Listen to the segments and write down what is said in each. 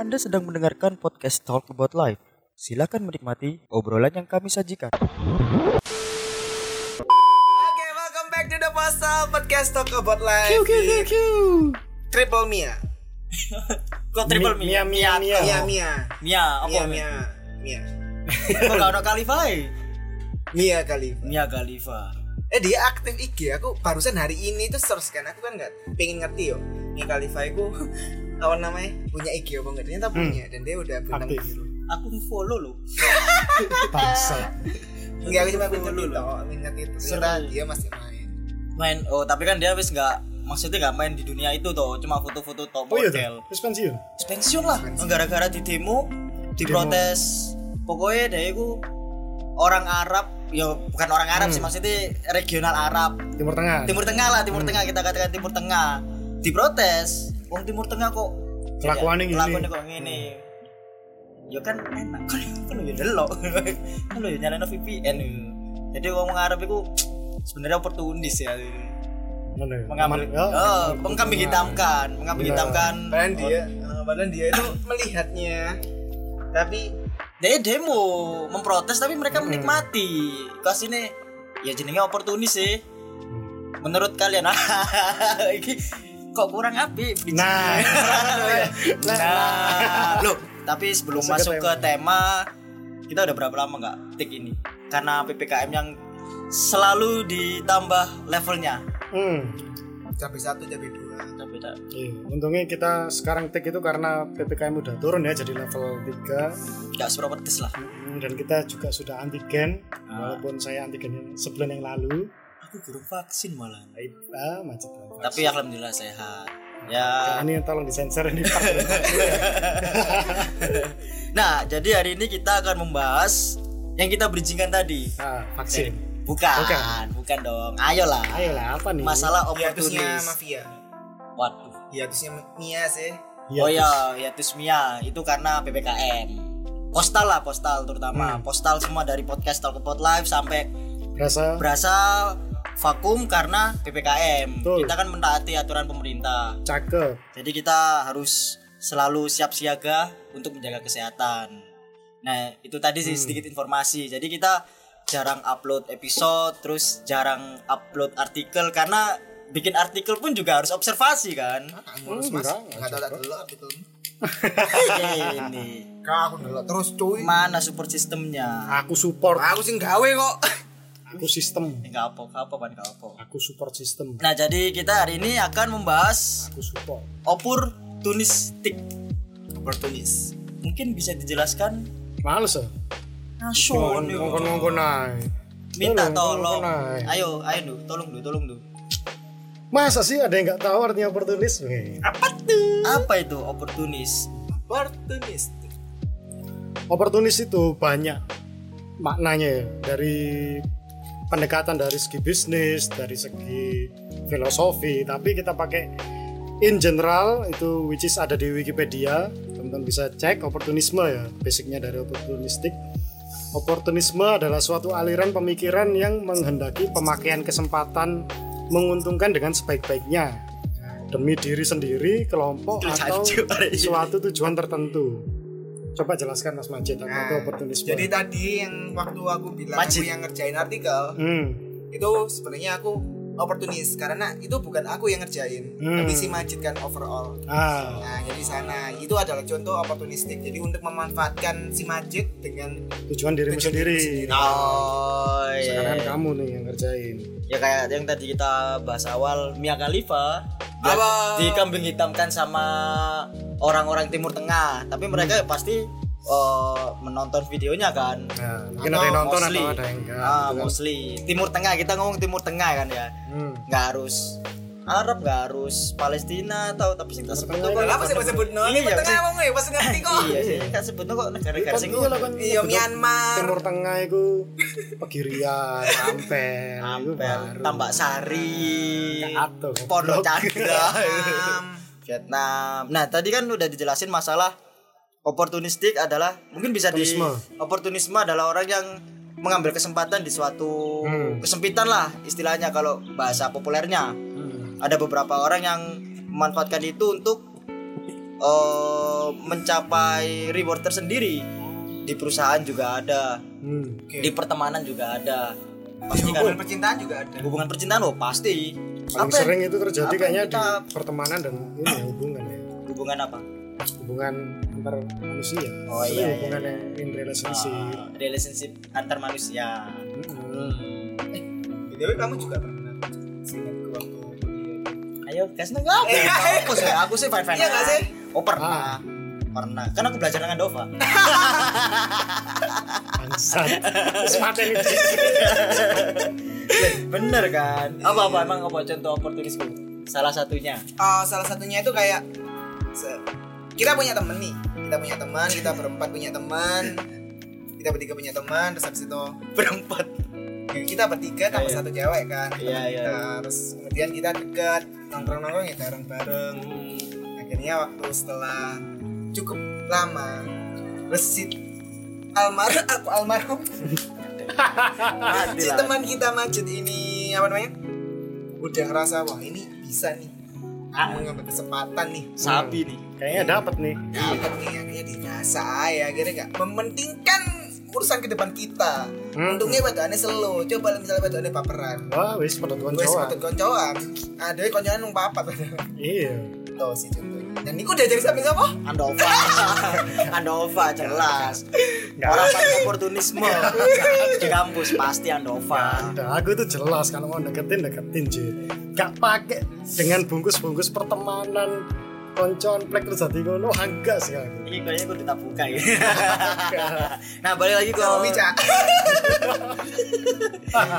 Anda sedang mendengarkan podcast Talk About Life. Silakan menikmati obrolan yang kami sajikan. Oke, welcome back to the Postal Podcast Talk About Life. Triple Mia. Kok triple Mi- Mia Mia, Mia, Mia Mia. Mia apa Mia Mia? Mia. Mia. Kok gak ada Kalifai? Mia kali. Mia Khalifa. Eh dia aktif IG aku barusan hari ini tuh search kan aku kan nggak pengen ngerti yo. Mia Khalifa itu apa namanya punya IG apa enggak ternyata punya dan dia udah bintang Aktif. biru. Aku follow lo. Bangsa. Enggak aku cuma Dulu loh. toh, pengen ngerti itu. Ternyata dia masih main. Main oh tapi kan dia wis nggak maksudnya nggak main di dunia itu toh cuma foto-foto top Oh iya model. terus pensiun. pensiun lah gara-gara di demo diprotes pokoknya dia itu orang Arab ya bukan orang Arab sih maksudnya regional Arab Timur Tengah. Timur Tengah lah Timur Tengah kita katakan Timur Tengah diprotes Wong Timur Tengah kok. Kelakuannya gini. kelakuannya kok gini ya kan enak. Kan kan lo ya delok. Kan lo ya nyalain VPN jadi ngomong Arab itu sebenarnya oportunis ya. Ya? mengambil oh, mengkambing Tengah. hitamkan. Mengkambing Iya. hitamkan. Padahal dia, eh, padahal dia itu melihatnya, tapi dia demo memprotes tapi mereka menikmati. Kas ini ya jenenge oportunis sih. Menurut kalian iki kok kurang api? Nah. nah. Loh tapi sebelum Masuk ke masuk ke tema kita udah berapa lama nggak tik ini? Karena ppkm yang selalu ditambah levelnya. Hmm. cabai satu, cabai dua. Tapi tak- Iya, untungnya kita sekarang take itu karena PPKM udah turun ya jadi level 3 nggak seberapa pedes lah. Hmm, dan kita juga sudah antigen. Ah. walaupun saya antigen yang sebulan yang lalu. Aku guru vaksin malah. Ah, macet banget. Tapi alhamdulillah sehat ya ini tolong disensor ini Pak. Nah, jadi hari ini kita akan membahas yang kita bridgingkan tadi. ah, vaksin Bukan, Bukan. bukan, dong. Ayolah. ayolah apa nih Masalah oportunis. mafia. Waduh. Hiatusnya Mia sih. Hiatus. Oh ya, hiatus Mia itu karena PPKM. Postal lah, postal terutama. Hmm. Postal semua dari podcast Talk About Live sampai rasa berasa vakum karena PPKM. Betul. Kita kan mentaati aturan pemerintah. cakep Jadi kita harus selalu siap siaga untuk menjaga kesehatan. Nah, itu tadi sih sedikit informasi. Jadi kita jarang upload episode, terus jarang upload artikel karena bikin artikel pun juga harus observasi kan. Ngurus mas. enggak, Enggak tahu tak dulu artikel. Ini Kau aku dulu terus cuy. mana support sistemnya? aku support Aku sih gawe kok. Aku sistem. Enggak apa, apa, Pan, enggak apa. aku support sistem. Nah, jadi kita hari ini akan membahas aku support. opportunistik. Oportunis. Mungkin bisa dijelaskan? Males ya ngongkon aja minta Tolong, ayo. ayo ayo du tolong du tolong du masa sih ada yang nggak tahu artinya oportunis apa tuh apa itu oportunis Oportunis. oportunis itu banyak maknanya ya. Dari pendekatan dari segi bisnis dari segi filosofi tapi kita pakai in general itu which is ada di Wikipedia. Teman-teman bisa cek oportunisme ya basicnya dari oportunistik. Oportunisme adalah suatu aliran pemikiran yang menghendaki pemakaian kesempatan menguntungkan dengan sebaik-baiknya. Demi diri sendiri kelompok atau suatu tujuan tertentu coba jelaskan Mas Majid apa itu Nah, oportunisme jadi tadi yang waktu aku bilang Majid. aku yang ngerjain artikel hmm. itu sebenarnya aku oportunis karena itu bukan aku yang ngerjain Hmm. tapi si Majid kan overall ah nah jadi sana itu adalah contoh oportunistik jadi untuk memanfaatkan si Majid dengan tujuan dirimu tujuan sendiri diri sendiri. oh sekarang iya kamu nih yang ngerjain ya kayak yang tadi kita bahas awal Mia Khalifa Apa? dikambing hitamkan sama orang-orang Timur Tengah tapi mereka pasti eh, menonton videonya kan nah, mungkin Atau ada yang nonton mostly. atau ada yang enggak ah, gitu kan. mostly Timur Tengah kita ngomong Timur Tengah kan ya Hmm. nggak harus Arab nggak harus Palestina atau tapi sih kita sebut kok apa sih sebut no? Iya, Timur Tengah sih. emang ya pasti ngerti kok. iya sih kan sebut kok negara-negara sing Iya kan Iya, bentuk Myanmar. Timur Tengah itu Pegirian, Ampel, Ampel. Tambak Sari, Pondok Cakra, Vietnam. Nah, tadi kan udah dijelasin masalah oportunistik adalah mungkin bisa di Oportunisme. adalah orang yang mengambil kesempatan di suatu Hmm. kesempitan lah istilahnya kalau bahasa populernya. Hmm. Ada beberapa orang yang memanfaatkan itu untuk eh, mencapai reward tersendiri di perusahaan juga ada Hmm. Oke. di pertemanan juga ada Di pasti hubungan kan percintaan juga ada hubungan percintaan oh pasti Paling Apa sering itu terjadi kayaknya kita- di pertemanan dan ini ya, hubungan ya. hubungan apa Hubungan antar manusia. Oh, iya, iya, hubungan yang in relationship. Ah, relationship antar manusia Mm-mm. btw kamu juga pernah singkat ke waktu kuliah. ayo kasih apa Eh, aku sih aku sih fine fine Iya nggak sih? oh pernah pernah kan aku belajar dengan Dova Bangsat. Mati ini. bener kan? Apa apa emang apa contoh oportunisku salah satunya? Oh, salah satunya itu kayak kita punya temen nih. Kita punya teman kita berempat punya teman. Kita bertiga punya teman terus habis itu berempat. Kita bertiga tambah Iya. satu cewek kan. Iya, iya. Nah, terus kemudian kita dekat nongkrong nongkrong ya bareng bareng akhirnya waktu setelah cukup lama resit almar aku almarhum si teman kita Majid ini apa namanya? Udah ngerasa wah ini bisa nih. Ah. mengambil kesempatan nih. Sapi nih. Kayaknya dapat nih. dapat nih akhirnya dikasa ya akhirnya gak mementingkan urusan ke depan kita. Hmm. untungnya wedokane selo. Coba misalnya wedokane baperan Wah, wis tuan wes Jawa. patut koncoan. Ada koncoan nung papat Iya. tuh sih contohnya dan udah jadi sampai siapa? Andova. Andova jelas. orang paling oportunisme. Di kampus pasti Andova. Ada. Aku tuh jelas kalau mau deketin deketin cuy. Gak pakai dengan bungkus-bungkus pertemanan koncoan plek terus hati ngono enggak sih aku. ini kayaknya gue tak buka ya nah balik lagi ke bicara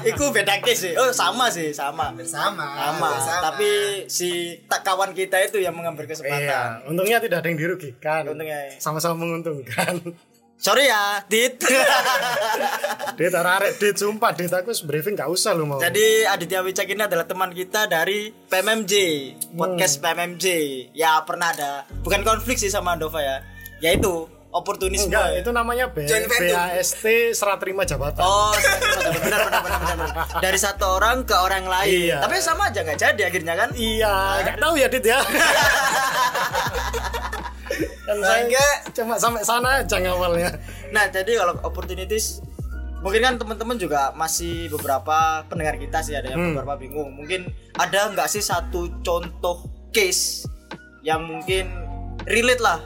Iku beda case sih. Oh sama sih, sama. bersama Sama. bersama. Tapi si tak kawan kita itu yang mengambil Iya, kesempatan. untungnya tidak ada yang dirugikan. Untungnya. Sama-sama menguntungkan. Sorry ya, Dit. Dit arek dit sumpah dit aku briefing gak usah lu mau. Jadi Aditya Wicak ini adalah teman kita dari PMMJ, podcast PMMJ. Ya pernah ada, bukan konflik sih sama Andova ya. Yaitu oportunisme. enggak, itu namanya B. BAST serah terima jabatan. Oh, benar, benar, benar, benar, benar. Dari satu orang ke orang lain. Iya. Tapi sama aja nggak jadi akhirnya kan? Iya, gak tahu ya dit ya. kan saya Enggak. cuma sampai sana aja ngawalnya. Nah, jadi kalau opportunities mungkin kan teman-teman juga masih beberapa pendengar kita sih ada yang Hmm. beberapa bingung. Mungkin ada nggak sih satu contoh case yang mungkin relate lah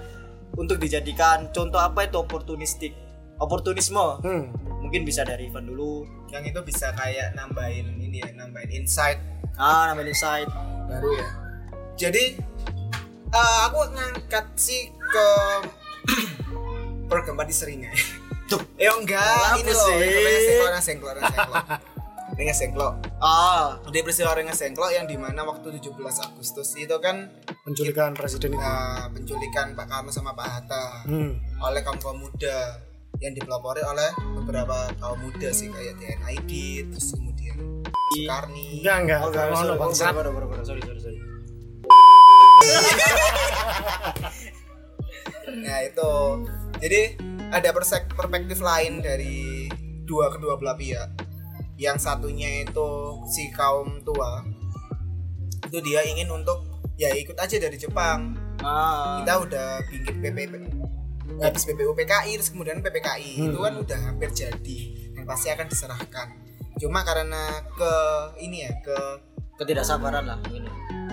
untuk dijadikan contoh apa itu opportunistic, oportunisme. Hmm. Mungkin bisa dari Ivan dulu. yang itu bisa kayak nambahin ini ya nambahin insight Ah, namanya insight. baru ya jadi eh, aku ngangkat sih ke program Padi Seringai. Tuh. ya enggak ini loh sengklok rengas sengklok rengas sengklok. Ah, di peristiwa rengas sengklok yang di mana waktu 17 Agustus itu kan Penculikan presiden itu. eh, penculikan Pak Karno sama Pak Hatta. Hmm. oleh kaum kaum muda yang dipelopori oleh beberapa kaum muda sih kayak DNID terus kemudian Soekarni. Enggak enggak, Oh. Nah itu jadi ada perspektif lain dari dua kedua belah pihak. Yang satunya itu si kaum tua itu dia ingin untuk ya ikut aja dari Jepang. Ah, Kita udah bikin PPP habis PPU PKI terus kemudian PPKI itu kan udah hampir jadi dan pasti akan diserahkan. Cuma karena ke ini ya ke ketidaksabaran lah.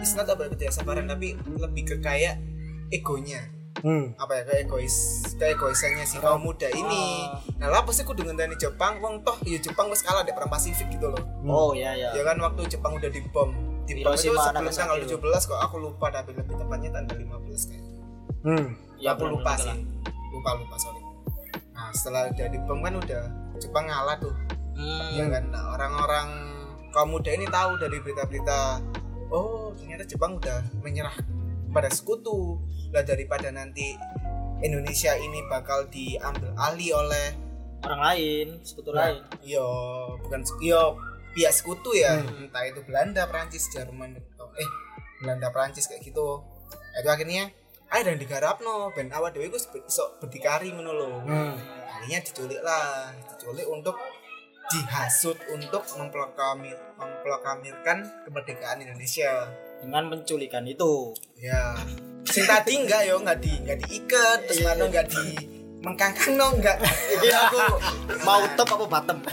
It's not about ketidaksabaran tapi lebih ke kayak egonya. Hmm. apa ya ke egois ke egoisannya si kaum muda ini. Nah lah pasti kudu ngenteni Jepang? Wong toh ya Jepang wis kalah di perang Pasifik gitu loh. Oh iya ya. ya kan waktu Jepang udah dibom. Dibom itu Hiroshima, sebelum tanggal loh. 17 kok aku lupa tapi lebih tepatnya tanggal 15 kayaknya Hmm. Ya, aku lupa sih. Lupa lupa sorry. Nah setelah udah dibom kan udah Jepang ngalah tuh. Hmm. ya kan? Nah, orang-orang kaum muda ini tahu dari berita-berita oh ternyata Jepang udah menyerah pada sekutu. Lah daripada nanti Indonesia ini bakal diambil alih oleh orang lain, sekutu lain. yo bukan sek- yo pihak sekutu ya. Entah itu Belanda Prancis Jerman atau eh Belanda Prancis kayak gitu. Itu akhirnya ayo dan digarap no ben awal dewi gue sok berdikari ngono lho. Hmm. akhirnya diculik lah diculik untuk dihasut untuk memprokamir memproklamirkan kemerdekaan Indonesia. Dengan penculikan itu. ya. Sing tadi enggak yo. Enggak di enggak diikat terus Iya, mana enggak di mengkangkang no enggak. Ini aku mau top apa bottom?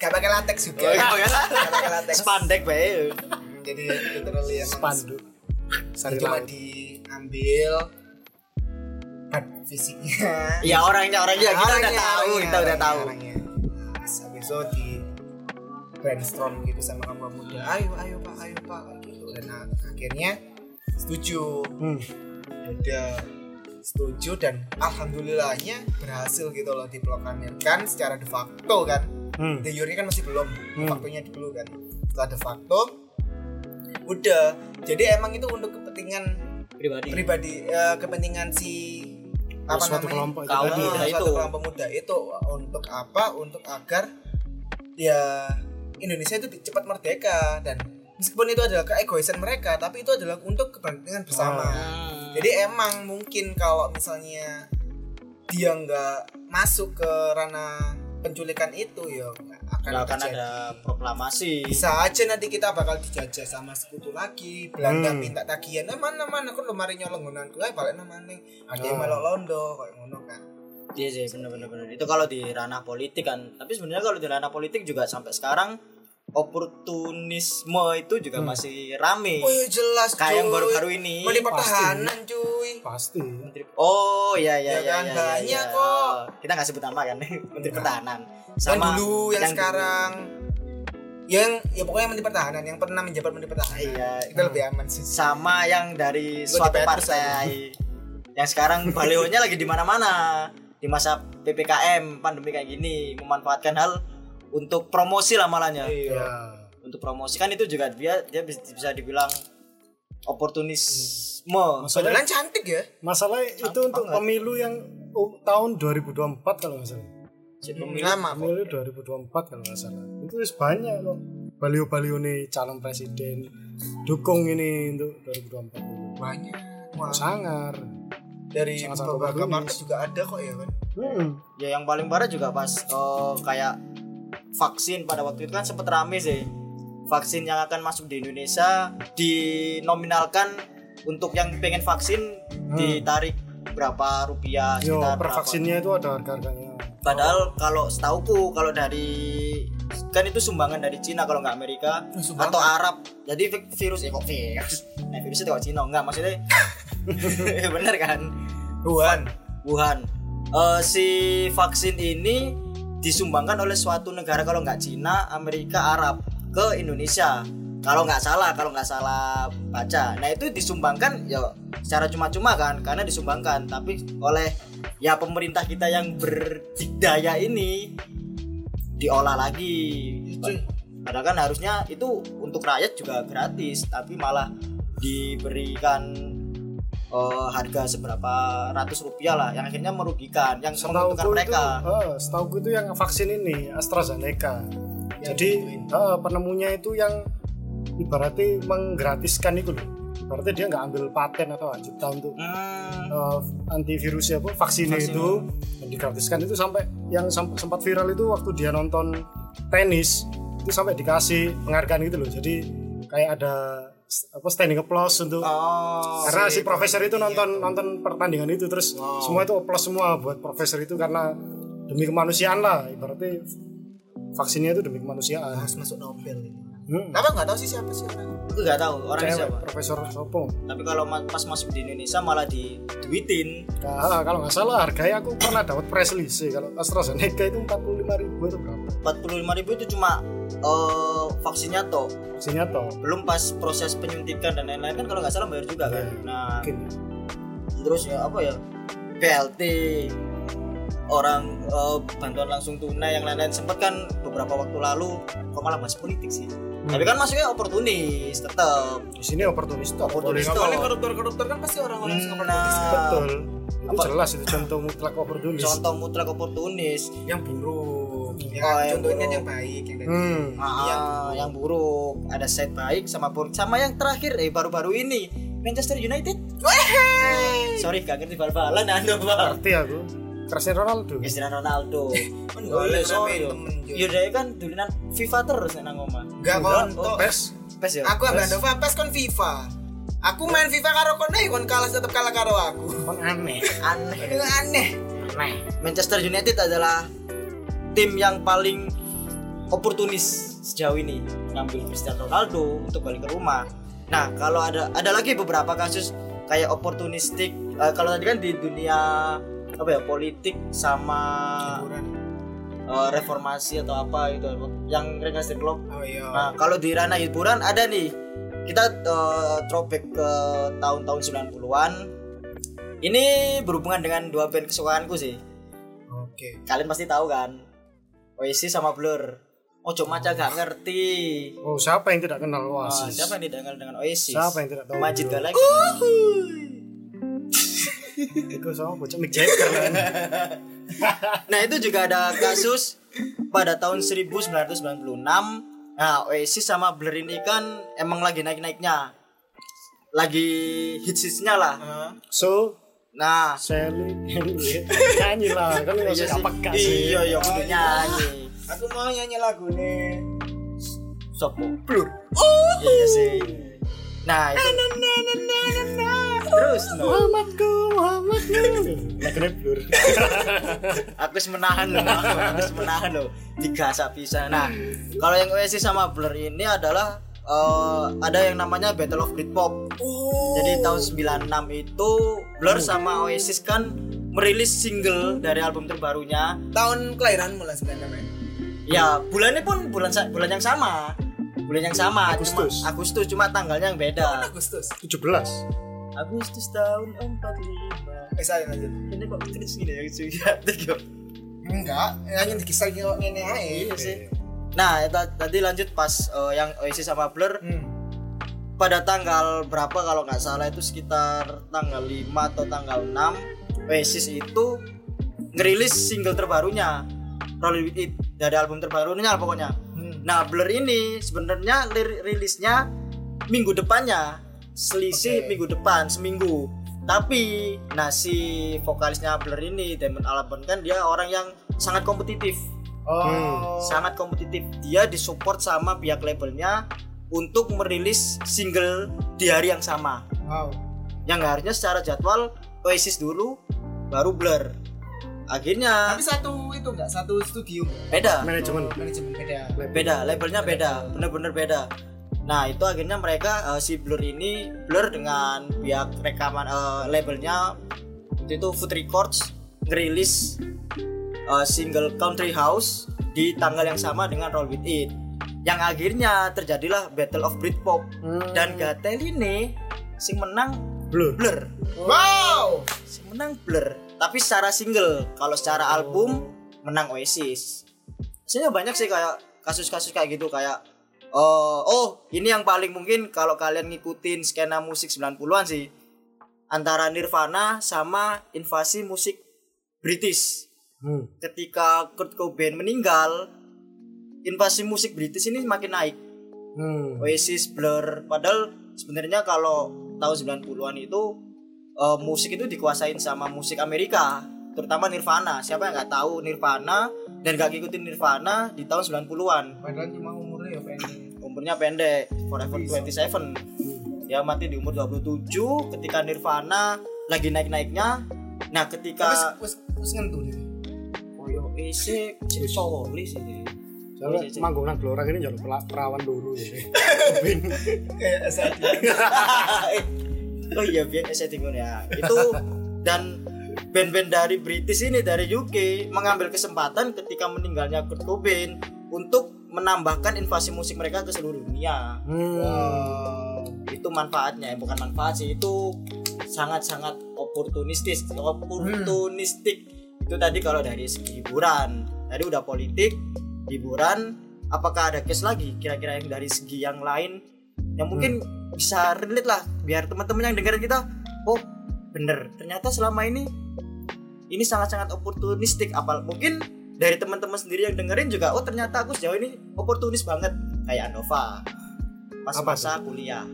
enggak pakai latex juga. Oh, iya, Nggak pakai latex. Spandek bae. jadi literally yang spanduk. Cuma diambil fisiknya Ya orangnya orangnya kita udah Orangnya, tahu, orangnya, kita udah orangnya, tahu. orangnya. Habis itu di brainstorm gitu sama kamu muda ayo ayo pak ayo pak gitu dan akhirnya setuju hmm. udah setuju dan alhamdulillahnya berhasil gitu loh diproklamirkan secara de facto kan Hmm. de jure kan masih belum de Hmm. factonya dulu kan setelah de facto udah jadi emang itu untuk kepentingan Pribadi. pribadi eh, kepentingan si apa suatu namanya kelompok itu tadi Ah, itu. suatu kelompok muda itu untuk apa untuk agar ya Indonesia itu cepat merdeka dan meskipun itu adalah keegoisan mereka tapi itu adalah untuk kepentingan bersama Hmm. jadi emang mungkin kalau misalnya dia nggak masuk ke ranah penculikan itu ya akan, akan terjadi. ada proklamasi. bisa aja nanti kita bakal dijajah sama sekutu lagi Belanda Hmm. minta tagihan eh mana mana kok lemari nyolong ngunanku eh balik mana ada yang Ah. melok londo kayak ngono kan Iya sih bener bener bener. Itu kalau di ranah politik kan. Tapi sebenarnya kalau di ranah politik juga sampai sekarang oportunisme itu juga masih rame. Oh iya jelas Kayak yang cuy. baru-baru ini. Menteri Pertahanan cuy. pasti Menteri Oh iya iya Ya iya kan, iya, banyak iya. kok. Kita nggak sebut nama kan Menteri Pertahanan. yang dulu yang, yang sekarang yang ya pokoknya Menteri Pertahanan yang pernah menjabat Menteri Pertahanan. Iya. Itu lebih aman sih. sama yang dari Gua suatu partai yang sekarang balehonya lagi di mana-mana di masa ppkm pandemi kayak gini memanfaatkan hal untuk promosi lah malahnya Iya. ya untuk promosi kan itu juga dia dia bis- bisa dibilang oportunisme masalah Padahal cantik ya. masalah itu untuk banget. pemilu yang um, tahun 2024 kalau nggak salah Si pemilu Lama pemilu 2024 kalau nggak salah itu banyak kok baliho-baliho nih calon presiden dukung ini untuk 2024 Banyak. Wah, sangar dari bagus. market juga ada kok ya kan. hmm. ya yang paling parah juga pas eh, kayak vaksin pada waktu itu kan sempet rame sih vaksin yang akan masuk di Indonesia dinominalkan untuk yang pengen vaksin ditarik berapa rupiah yo sekitar per berapa. vaksinnya itu ada harga-harganya padahal kalau setauku kalau dari kan itu sumbangan dari Cina kalau nggak Amerika sumbangan. atau Arab jadi vi- virus ya kok virus nah virus itu kok Cina nggak maksudnya bener kan Wuhan. Wuhan. Eh, si vaksin ini disumbangkan oleh suatu negara kalau nggak Cina, Amerika, Arab ke Indonesia. Kalau nggak salah, kalau nggak salah baca. Nah itu disumbangkan ya secara cuma-cuma kan, karena disumbangkan. Tapi oleh ya pemerintah kita yang berdikdaya ini diolah lagi. Padahal kan harusnya itu untuk rakyat juga gratis, tapi malah diberikan eh, harga seberapa ratus rupiah lah yang akhirnya merugikan yang Setauku menguntungkan itu, mereka eh, setauku itu yang vaksin ini AstraZeneca. Yang Jadi gituin. eh, penemunya itu yang ibaratnya menggratiskan itu loh. Ibaratnya dia nggak ambil paten atau hak cipta untuk Hmm, eh, antivirusnya apa vaksinnya Vaksin. itu yang digratiskan itu sampai yang sem- sempat viral itu waktu dia nonton tenis itu sampai dikasih penghargaan gitu loh. Jadi kayak ada apa standing applause untuk oh karena si profesor itu nonton nonton pertandingan itu terus semua itu applause semua buat profesor itu karena demi kemanusiaan lah ibaratnya vaksinnya itu demi kemanusiaan Harus masuk Nobel ini. hmm. Tapi nggak tahu sih siapa sih orang. Aku nggak tahu orang Cewek, siapa. profesor Sopo tapi kalau pas masuk di Indonesia malah diduitin nah, kalau nggak salah harganya aku pernah dapat press sih. kalau AstraZeneca itu 45 ribu itu berapa? 45.000 ribu itu cuma eh, vaksinnya toh. Vaksinnya toh? Belum pas proses penyuntikan dan lain-lain kan kalau nggak salah bayar juga kan? Iya. nah mungkin terus ya apa ya? BLT orang eh, bantuan langsung tunai yang lain-lain. Sempat kan beberapa waktu lalu kok malah bahas politik sih. Tapi kan masuknya oportunis tetap di sini oportunis toh Oportunis ngomong. Soalnya koruptor-koruptor? Kan pasti orang-orang suka Nah. oportunis. Kan. betul. Itu Apa? jelas itu contoh mutlak oportunis. Contoh mutlak oportunis. Yang buruk. Ya, Oh, yang contohnya buruk. yang baik yang hmm. ah, yang buruk. Ada set baik sama buruk sama yang terakhir eh baru-baru ini. Manchester United. Sorry gak ngerti bal-balan anu ngerti aku Cristiano Ronaldo Cristiano Ronaldo Kan oh iya boleh sorry ramein temen, Jun. iya dia kan duluan FIFA terus nang omah Enggak Enggak, kontok. pes pes ya Aku ambil ada PES kan FIFA. Aku main FIFA karo kon nih, kon kalah tetep kalah karo aku. Kon aneh aneh Itu aneh. aneh Manchester United adalah tim yang paling oportunis sejauh ini ngambil Cristiano Ronaldo untuk balik ke rumah. Nah, kalau ada ada lagi beberapa kasus kayak oportunistik eh, kalau tadi kan di dunia apa ya politik sama Hiburan. eh, reformasi atau apa itu yang regenerasi klub. Oh iya. Nah, kalau di ranah hiburan ada nih. Kita eh, throwback ke tahun-tahun 90-an. Ini berhubungan dengan dua band kesukaanku sih Oke. kalian pasti tahu kan Oasis sama Blur Ojo maca gak ngerti oh siapa yang tidak kenal Ah, Oasis siapa yang tidak kenal dengan Oasis siapa yang tidak tahu Majid Blur? Galaxy Iku sama bocah Mick Jagger kan? Nah itu juga ada kasus pada tahun 1996 nah Oasis sama Blur ini kan emang lagi naik-naiknya. Lagi hits-hitsnya lah. Hah? so nah. Sally nyanyi lah. Kan nggak usah apa sih. iya iya kudu nyanyi. Aku mau nyanyi lagu nih. Sopo? Blur. Iya sih. Nah itu terus no. Muhammadku Muhammadku. Lagunya blur aku harus menahan loh aku harus menahan loh digasak bisa. Nah kalau yang Oasis sama Blur ini adalah eh, ada yang namanya Battle of Britpop. Oh. jadi tahun 96 itu Blur sama Oasis kan merilis single dari album terbarunya. Tahun kelahiranmu lah sebenarnya. ya? Bulannya pun bulan bulan yang sama. Bulan yang sama Agustus. cuma Agustus. Cuma tanggalnya yang beda. Agustus. 17 Agustus tahun 45 Eh saya lanjut. ini kok kritis gini ya cuy Enggak, nyanyi di kisah kilo ini aja. iya sih nah ta- tadi lanjut pas eh, yang Oasis sama Blur Hmm. pada tanggal berapa kalau nggak salah itu sekitar tanggal 5 atau tanggal 6 Oasis itu ngerilis single terbarunya Roll With It dari album terbarunya pokoknya Hmm. nah Blur ini sebenarnya rilisnya minggu depannya selisih Oke. minggu depan seminggu. Tapi nah si vokalisnya Blur ini Damon Albarn kan dia orang yang sangat kompetitif. Oh. sangat kompetitif. Dia disupport sama pihak labelnya untuk merilis single di hari yang sama. Wow. yang harusnya secara jadwal Oasis dulu baru Blur. Akhirnya Tapi satu itu enggak satu studio. beda. Manajemen Oh, manajemen. beda. beda labelnya beda. Bener-bener beda nah itu akhirnya mereka eh, si Blur ini Blur dengan pihak rekaman eh, labelnya. Itu Food Records ngerilis eh, single Country House di tanggal yang sama dengan Roll With It. Yang akhirnya terjadilah Battle of Britpop. Hmm. dan Gatel ini sing menang blur. Blur. Wow. sing menang Blur. Tapi secara single kalau secara album menang Oasis. Sebenarnya banyak sih kayak kasus-kasus kayak gitu kayak oh oh ini yang paling mungkin kalau kalian ngikutin skena musik 90-an sih antara Nirvana sama invasi musik British hmm. ketika Kurt Cobain meninggal invasi musik British ini makin naik Hmm. Oasis, Blur. Padahal sebenarnya kalau tahun 90-an itu eh, musik itu dikuasain sama musik Amerika, terutama Nirvana. Siapa yang nggak tahu Nirvana dan nggak ngikutin Nirvana di tahun 90-an. Padahal cuma umurnya ya pendek. Umurnya pendek, Forever 27. Dia mati di umur 27 ketika Nirvana lagi naik-naiknya. Nah, ketika wis wis ngentu dia. koyo isi soli sih. Soalnya Iya, iya. manggung nang Blora ini jalur perawan dulu ya. Bin. Kayak SAD. oh iya biar setting ya itu dan band-band dari British ini dari UK mengambil kesempatan ketika meninggalnya Kurt Cobain untuk menambahkan invasi musik mereka ke seluruh dunia. Hmm. itu manfaatnya bukan manfaat sih itu sangat-sangat oportunistis oportunistik. Itu tadi kalau dari segi hiburan. Tadi udah politik hiburan apakah ada case lagi kira-kira yang dari segi yang lain? Yang mungkin bisa relate lah biar teman-teman yang dengerin kita oh bener. Ternyata selama ini ini sangat-sangat oportunistik apal mungkin dari teman-teman sendiri yang dengerin juga oh ternyata aku sejauh ini oportunis banget kayak Anova pas Apa masa kuliah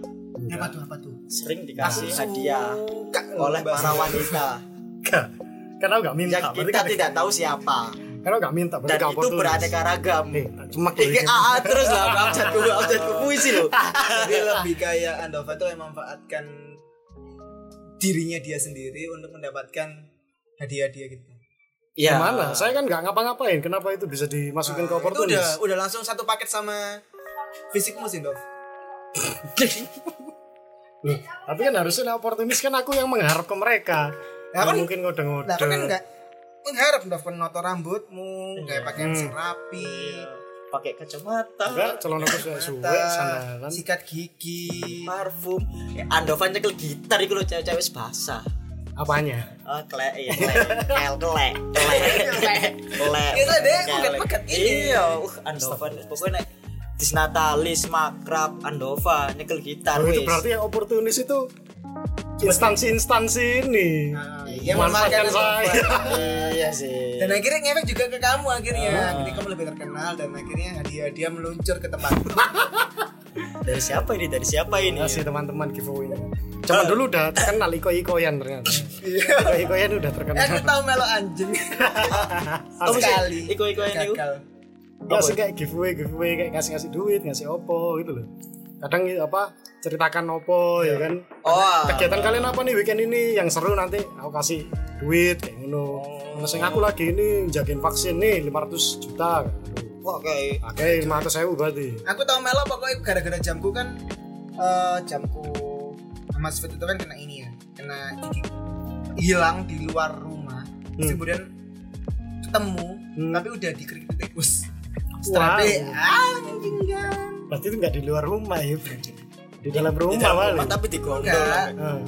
Apa tuh apa tuh? sering dikasih hadiah Suka oleh bahasa. para wanita Karena gak minta. yang berarti kita kan- tidak tahu siapa Kalau nggak minta berarti dan itu oportunis. beraneka ragam Eh, tak cemak Eh, loh kayak ini. AA terus lah abjadku abjadku puisi loh Jadi lebih kayak Andova itu memanfaatkan dirinya dia sendiri untuk mendapatkan hadiah-hadiah gitu. Iya. Gimana? Saya kan nggak ngapa-ngapain. Kenapa itu bisa dimasukin ke Nah, itu oportunis? udah udah langsung satu paket sama fisikmu sih, Dov. Loh, tapi kan harusnya oportunis kan aku yang mengharap ke mereka. Ya, Nggak kan- mungkin ngode-ngode. Nah, kan enggak mengharap Dov kan noto rambutmu, kayak pakaian Hmm. serapi, pakai kacamata Enggak, celana suwe suwe, mata, sandalan. sikat gigi. parfum ya, Andovan nyekel gitar itu loh cewek-cewek basah Apanya? Oh, kle, iya, kle, kel, kle, kle, kle, Itu deh, kle. pekat-pekat ini. Iya, uh, Andovan, pokoknya Disnatalis, Makrab, Andova, nyekel gitar, Oh, itu berarti yang oportunis itu instansi-instansi ini. Nah, ya Memanfaatkan saya. Iya sih. Dan akhirnya ngefek juga ke kamu akhirnya. Ah. Jadi kamu lebih terkenal dan akhirnya hadiah-hadiah meluncur ke tempat. Dari siapa ini? Dari siapa ini? Kasih teman-teman giveaway-nya. Cuman dulu udah terkenal iko-ikoyan ternyata. Iko-ikoyan udah terkenal. Aku tahu melo anjing. Oh, mesti Sekali. iko-iko yang itu? Enggak sih kayak giveaway, giveaway kayak ngasih-ngasih duit, ngasih opo gitu loh. Kadang apa ceritakan opo ya kan. Oh, Kegiatan kalian apa nih weekend ini yang seru nanti aku kasih duit kayak ngono. Sing aku lagi ini jagain vaksin nih 500 juta. Wah kayak Oke, 500 sewu berarti. Aku tahu melo pokoknya gara-gara jamku kan eh, jamku Mas Fit itu kan kena ini ya, kena gigi hilang di luar rumah. Terus Hmm. kemudian ketemu Hmm. tapi udah dikerikit tikus. Wow. Tapi anjing kan. Berarti itu nggak di luar rumah ya. Di dalam rumah di dalam kali. rumah tapi di gondol. Enggak. Ah,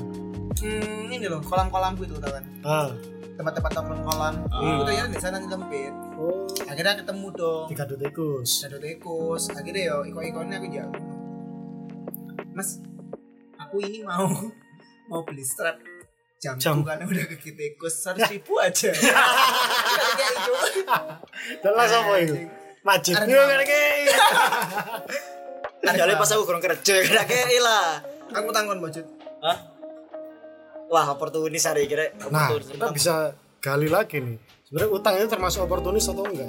Hmm, ini loh kolam-kolamku itu tau kan. ah. Tempat-tempat nongkrong kolam. Ah. Itu ternyata di sana dilempit. Oh, Akhirnya ketemu dong. tiga tikus. Shadow tikus. Akhirnya yo iko-ikonnya aku jago. Mas, aku ini mau mau beli strap jamku Jam. karena udah kaki tikus seratus ribu aja. Kayak itu. Jelas apa itu? Arek Yo mau. kayak Kecuali pas aku kurang kerja kayak lah. Aku tanggung budget. Hah? Wah, oportunis hari kira. Nah, kita bisa gali lagi nih. Sebenarnya utang itu termasuk oportunis atau enggak?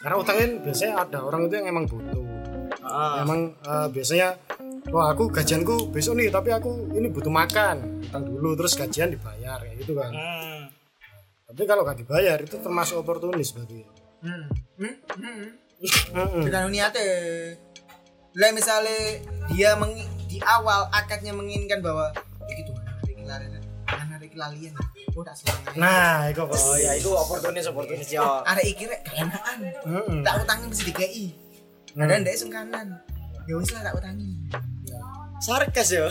Karena utang kan biasanya ada orang itu yang emang butuh. Ah. Emang eh, biasanya wah aku gajianku besok nih tapi aku ini butuh makan utang dulu terus gajian dibayar kayak gitu kan Hmm. tapi kalau nggak dibayar itu termasuk oportunis berarti Hmm. Hmm. Hmm. Mm-mm. Dengan niatnya. Lah misalnya dia mengi- di awal akadnya menginginkan bahwa ya gitu mana ada iki larian, mana ada iki lalian. Oh tak semangat. nah itu apa Oh ya itu oportunis oportunis ya. ada iki rek. Mm-mm. Tak utangi mesti dikei. Ada ndek sungkanan. Ya wis lah tak utangi. Sarkas ya.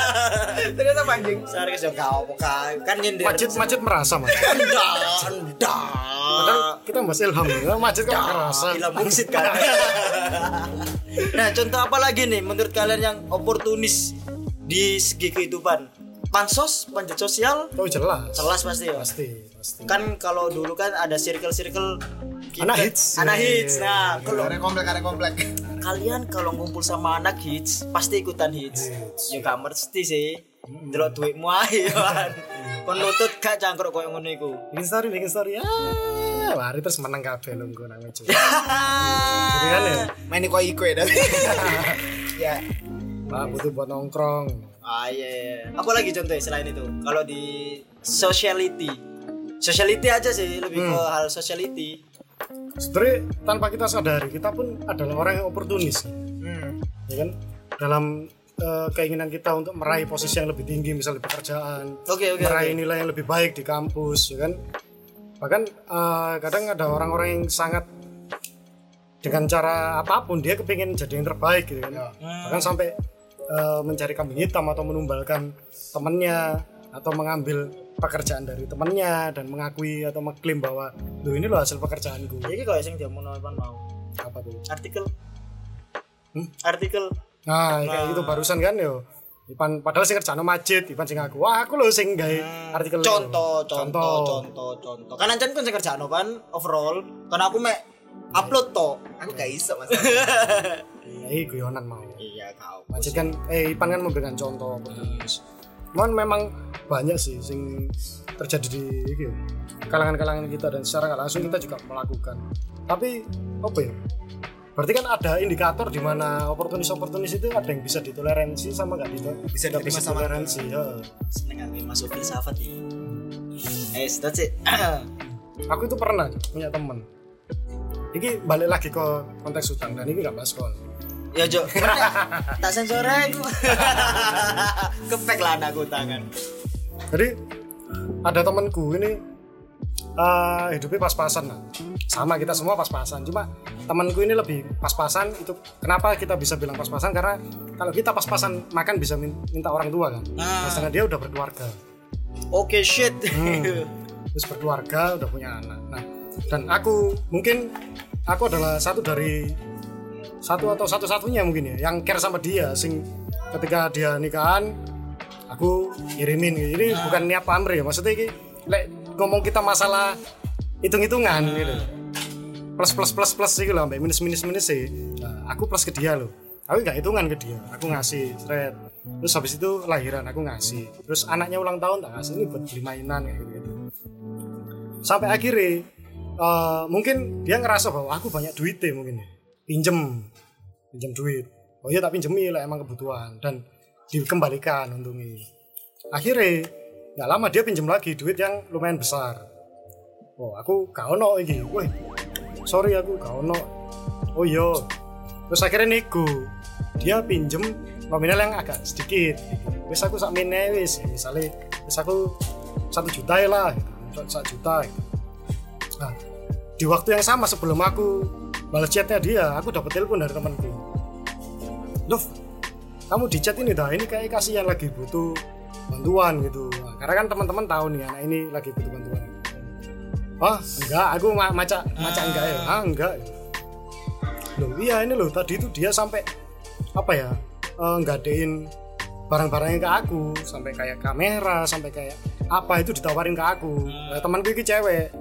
Ternyata panjang. Sarkas ya kau apa kan nyindir. Majid Majid merasa mas Enggak, enggak. padahal kita mas Ilham ya Majid kan merasa Gila bungsit kan. nah, contoh apa lagi nih menurut kalian yang oportunis di segi kehidupan? Pansos, panjat sosial, tahu jelas jelas pasti ya. pasti pasti Kan kalau dulu kan ada circle-circle kita- Anak hits. Anak hits. Nah, kalau Ada komplek ada komplek. kalian kalau ngumpul sama anak hits pasti ikutan hits. Ya gak mesti sih. Delok duitmu ae kan. Kon lutut gak cangkruk koyo ngono iku. bikin story bikin story ah lari terus menang kabeh lu gue namanya cuy Jadi kan ya Main iko iko ya. ya. Pak butuh buat nongkrong Ah iya, iya. Apa lagi contohnya selain itu? Kalau di sociality. Sociality aja sih, lebih ke hal sociality. sebenarnya tanpa kita sadari kita pun adalah orang yang oportunis Hmm. ya kan dalam eh, keinginan kita untuk meraih posisi yang lebih tinggi misalnya di pekerjaan Oke, oke, meraih oke. nilai yang lebih baik di kampus ya kan bahkan eh, kadang ada orang-orang yang sangat dengan cara apa pun dia kepingin jadi yang terbaik gitu kan bahkan sampai eh, mencari kambing hitam atau menumbalkan temannya atau mengambil pekerjaan dari temannya dan mengakui atau mengklaim bahwa lo ini loh hasil pekerjaanku Jadi kalau yang dia mau mau apa tuh artikel Hmm? artikel Nah, kayak gitu barusan kan yo. Ipan padahal sing kerjane Majid, Ipan sing aku. Wah, aku lho sing gawe artikel itu. contoh contoh contoh contoh kan ancen kan kerjaan kan overall kan aku mek upload to Aku gak iso mas. Ya, iya guyonan mau. Kau Majid kan eh Ipan kan memberikan contoh bagus. Cuman memang banyak sih sing terjadi di kalangan-kalangan kita dan secara nggak langsung kita juga melakukan. Tapi apa ya? Berarti kan ada indikator di mana oportunis oportunis itu ada yang bisa ditoleransi sama nggak dito- Bisa nggak sama toleransi ya. seneng aku masuk filsafat ya. Eh sudah sih aku itu pernah punya temen. Ini balik lagi ke konteks utang dan ini nggak bahas kon ya Jo. Tak sensor aku. Kepek lah anakku tangan. Jadi ada temanku ini eh, hidupnya pas-pasan. Lah sama kita semua pas-pasan. Cuma temanku ini lebih pas-pasan. Itu kenapa kita bisa bilang pas-pasan? Karena kalau kita pas-pasan makan bisa min- minta orang tua kan? Ah. nah, sedangkan dia udah berkeluarga. Oke shit. Hmm. terus berkeluarga udah punya anak. Nah dan aku mungkin aku adalah satu dari satu atau satu-satunya mungkin ya yang care sama dia sing ketika dia nikahan aku kirimin gitu. ini bukan niat pamrih ya maksudnya ini lek ngomong kita masalah hitung-hitungan gitu. Plus plus plus plus sih lah sampai minus minus minus sih Nah, aku plus ke dia loh aku nggak hitungan ke dia aku ngasih thread terus habis itu lahiran aku ngasih. Terus anaknya ulang tahun tak kasih ini buat beli mainan kayak gitu, -gitu. sampai akhirnya eh, mungkin dia ngerasa bahwa aku banyak duit deh mungkin ya pinjem. Pinjem duit. Oh iya tak pinjemi lah emang kebutuhan. Dan dikembalikan untungnya. Akhirnya nggak lama dia pinjem lagi duit yang lumayan besar. Oh aku gak ono iki. Woi sorry aku gak ono. Oh iya. Terus akhirnya nego dia pinjem nominal yang agak sedikit. Wis aku sak wis. Misalnya wis aku satu juta ya lah. Gitu. satu juta. Gitu. nah di waktu yang sama sebelum aku balas chatnya dia aku dapat telepon dari temanku. Dov kamu di chat ini dah ini kayak kasihan lagi butuh bantuan gitu. Nah, karena kan teman-teman tahu nih anak ini lagi butuh bantuan. Oh enggak aku ma maca maca enggak ya? Ah enggak. Loh iya ini loh tadi itu dia sampai apa ya eh, nggadein barang-barangnya ke aku sampai kayak kamera sampai kayak apa itu ditawarin ke aku. Nah, temanku ini cewek.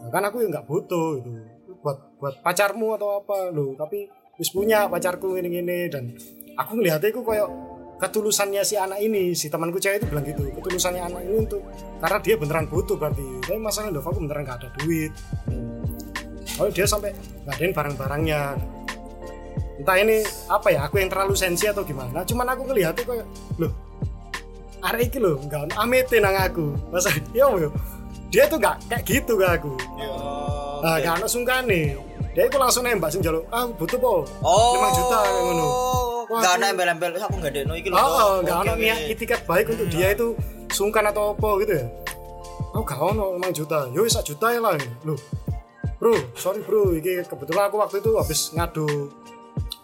Nah, kan aku nggak butuh itu buat buat pacarmu atau apa. Loh tapi wis punya pacarku ini ini dan aku ngelihatnya itu kayak ketulusannya si anak ini si temanku cewek itu bilang gitu ketulusannya anak ini untuk karena dia beneran butuh berarti. Tapi masalahnya Dov aku beneran gak ada duit. Oh dia sampai ngadain barang-barangnya. Entah ini apa ya aku yang terlalu sensi atau gimana cuman aku ngelihatnya kayak loh arek iki loh nggak amete nang aku. Masa ya dia tuh gak kayak gitu ke aku nah gak ono sungkane dia itu langsung nembak sing jaluk ah butuh po oh 5 juta kayak ngono Wah, Gak aku- ada embel-embel aku nggak ada no iki lho. Oh, Oke, ono oke. niat itikat baik untuk dia itu sungkan atau apa gitu ya. Oh, gak ono 5 juta. Yo sak juta ya lah. Loh. Bro, sorry bro, ini kebetulan aku waktu itu habis ngadu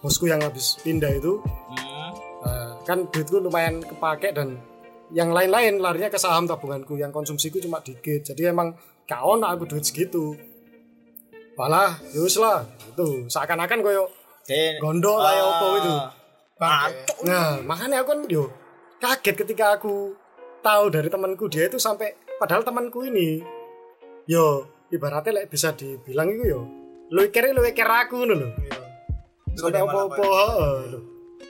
bosku yang habis pindah itu. Hmm. Nah, kan duitku lumayan kepake dan yang lain-lain larinya ke saham tabunganku yang konsumsiku cuma dikit. Jadi emang gak ono aku duit segitu. Malah, yus lah, itu seakan-akan koyo gondok kayak apa itu. Bangke. Nah, makanya aku kan yo kaget ketika aku tahu dari temanku dia itu sampai padahal temanku ini yo ibaratnya lek bisa dibilang itu yo lu kira lu kira aku ngono lho. Sampai heeh, lho.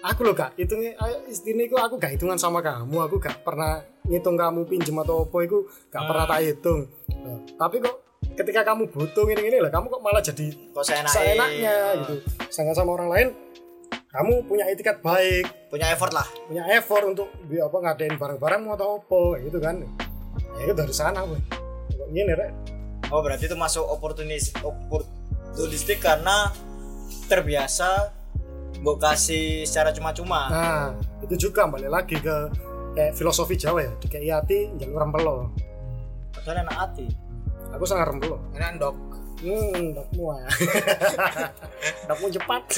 Aku lho kak, hitungnya istilah itu aku gak hitungan sama kamu, aku gak pernah ngitung kamu pinjem atau apa itu gak pernah tak hitung. Nah, tapi kok ketika kamu butuh ini ini lah, kamu kok malah jadi Kok seenaknya. seenaknya gitu. Sedangkan sama orang lain, kamu punya etikat baik, Punya effort lah. punya effort untuk bi- apa ngadain barang-barangmu atau apa gitu kan ya itu dari sana gue kok gini rek Oh berarti itu masuk oportunis oportunistik karena terbiasa mbok kasih secara cuma-cuma. nah itu juga balik lagi ke kayak filosofi Jawa ya kayak hati jalur rempelo Padahal enak hati. Aku sangat rempelo Enak dok. hmm dokmu ya dokmu cepat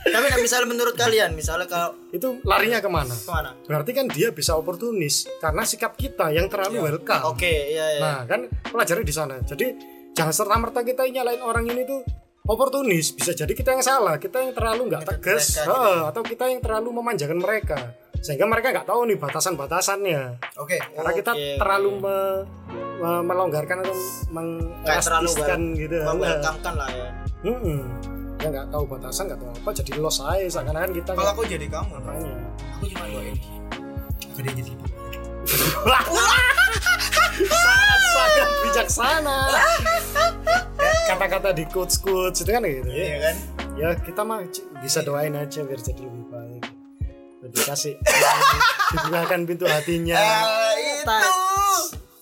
Tapi nah, misalnya menurut kalian, misalnya kalau itu larinya ke mana ke mana? berarti kan dia bisa oportunis karena sikap kita yang terlalu welcome Oke, iya iya. Nah, kan pelajari di sana. Jadi jangan serta merta kita nyalain orang ini tuh oportunis. Bisa jadi kita yang salah, kita yang terlalu nggak tegas, mereka Heeh, atau kita yang terlalu memanjakan mereka, sehingga mereka nggak tahu nih batasan-batasannya. Oke. Karena kita Oke, terlalu me- me- melonggarkan atau mengelastiskan gitu. Nah, welcome lah ya. mm-mm. Ya nggak tahu batasan, nggak tahu apa, jadi los aja seakan-akan kita Kalau aku jadi kamu, makanya. aku cuma doain dia jadi sangat sangat bijaksana kata-kata di quotes quotes itu kan gitu iya kan ya kita mah bisa doain aja biar jadi lebih baik lebih kasih dibukakan pintu hatinya Eh, itu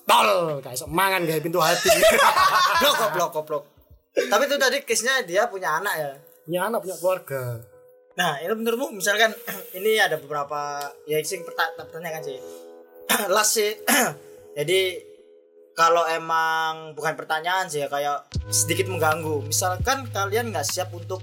tol kayak sok mangan kayak pintu hati Blok goblok goblok. Tapi itu tadi case-nya dia punya anak ya. punya anak punya keluarga Nah, itu menurutmu misalkan ini ada beberapa ya sing perta- pertanyaan sih. Last sih. Jadi kalau emang bukan pertanyaan sih ya kayak sedikit mengganggu. Misalkan kalian nggak siap untuk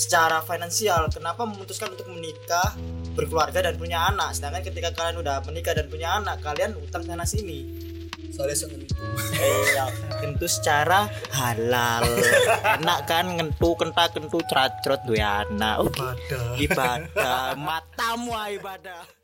secara finansial, kenapa memutuskan untuk menikah, berkeluarga dan punya anak? Sedangkan ketika kalian udah menikah dan punya anak, kalian utang sana sini. soalnya sengentu Eh, ya, tentu secara halal. Enak kan ngentu kenta kentu tracrot duwe anak. Oke. pada ibadah matamu ah, ibadah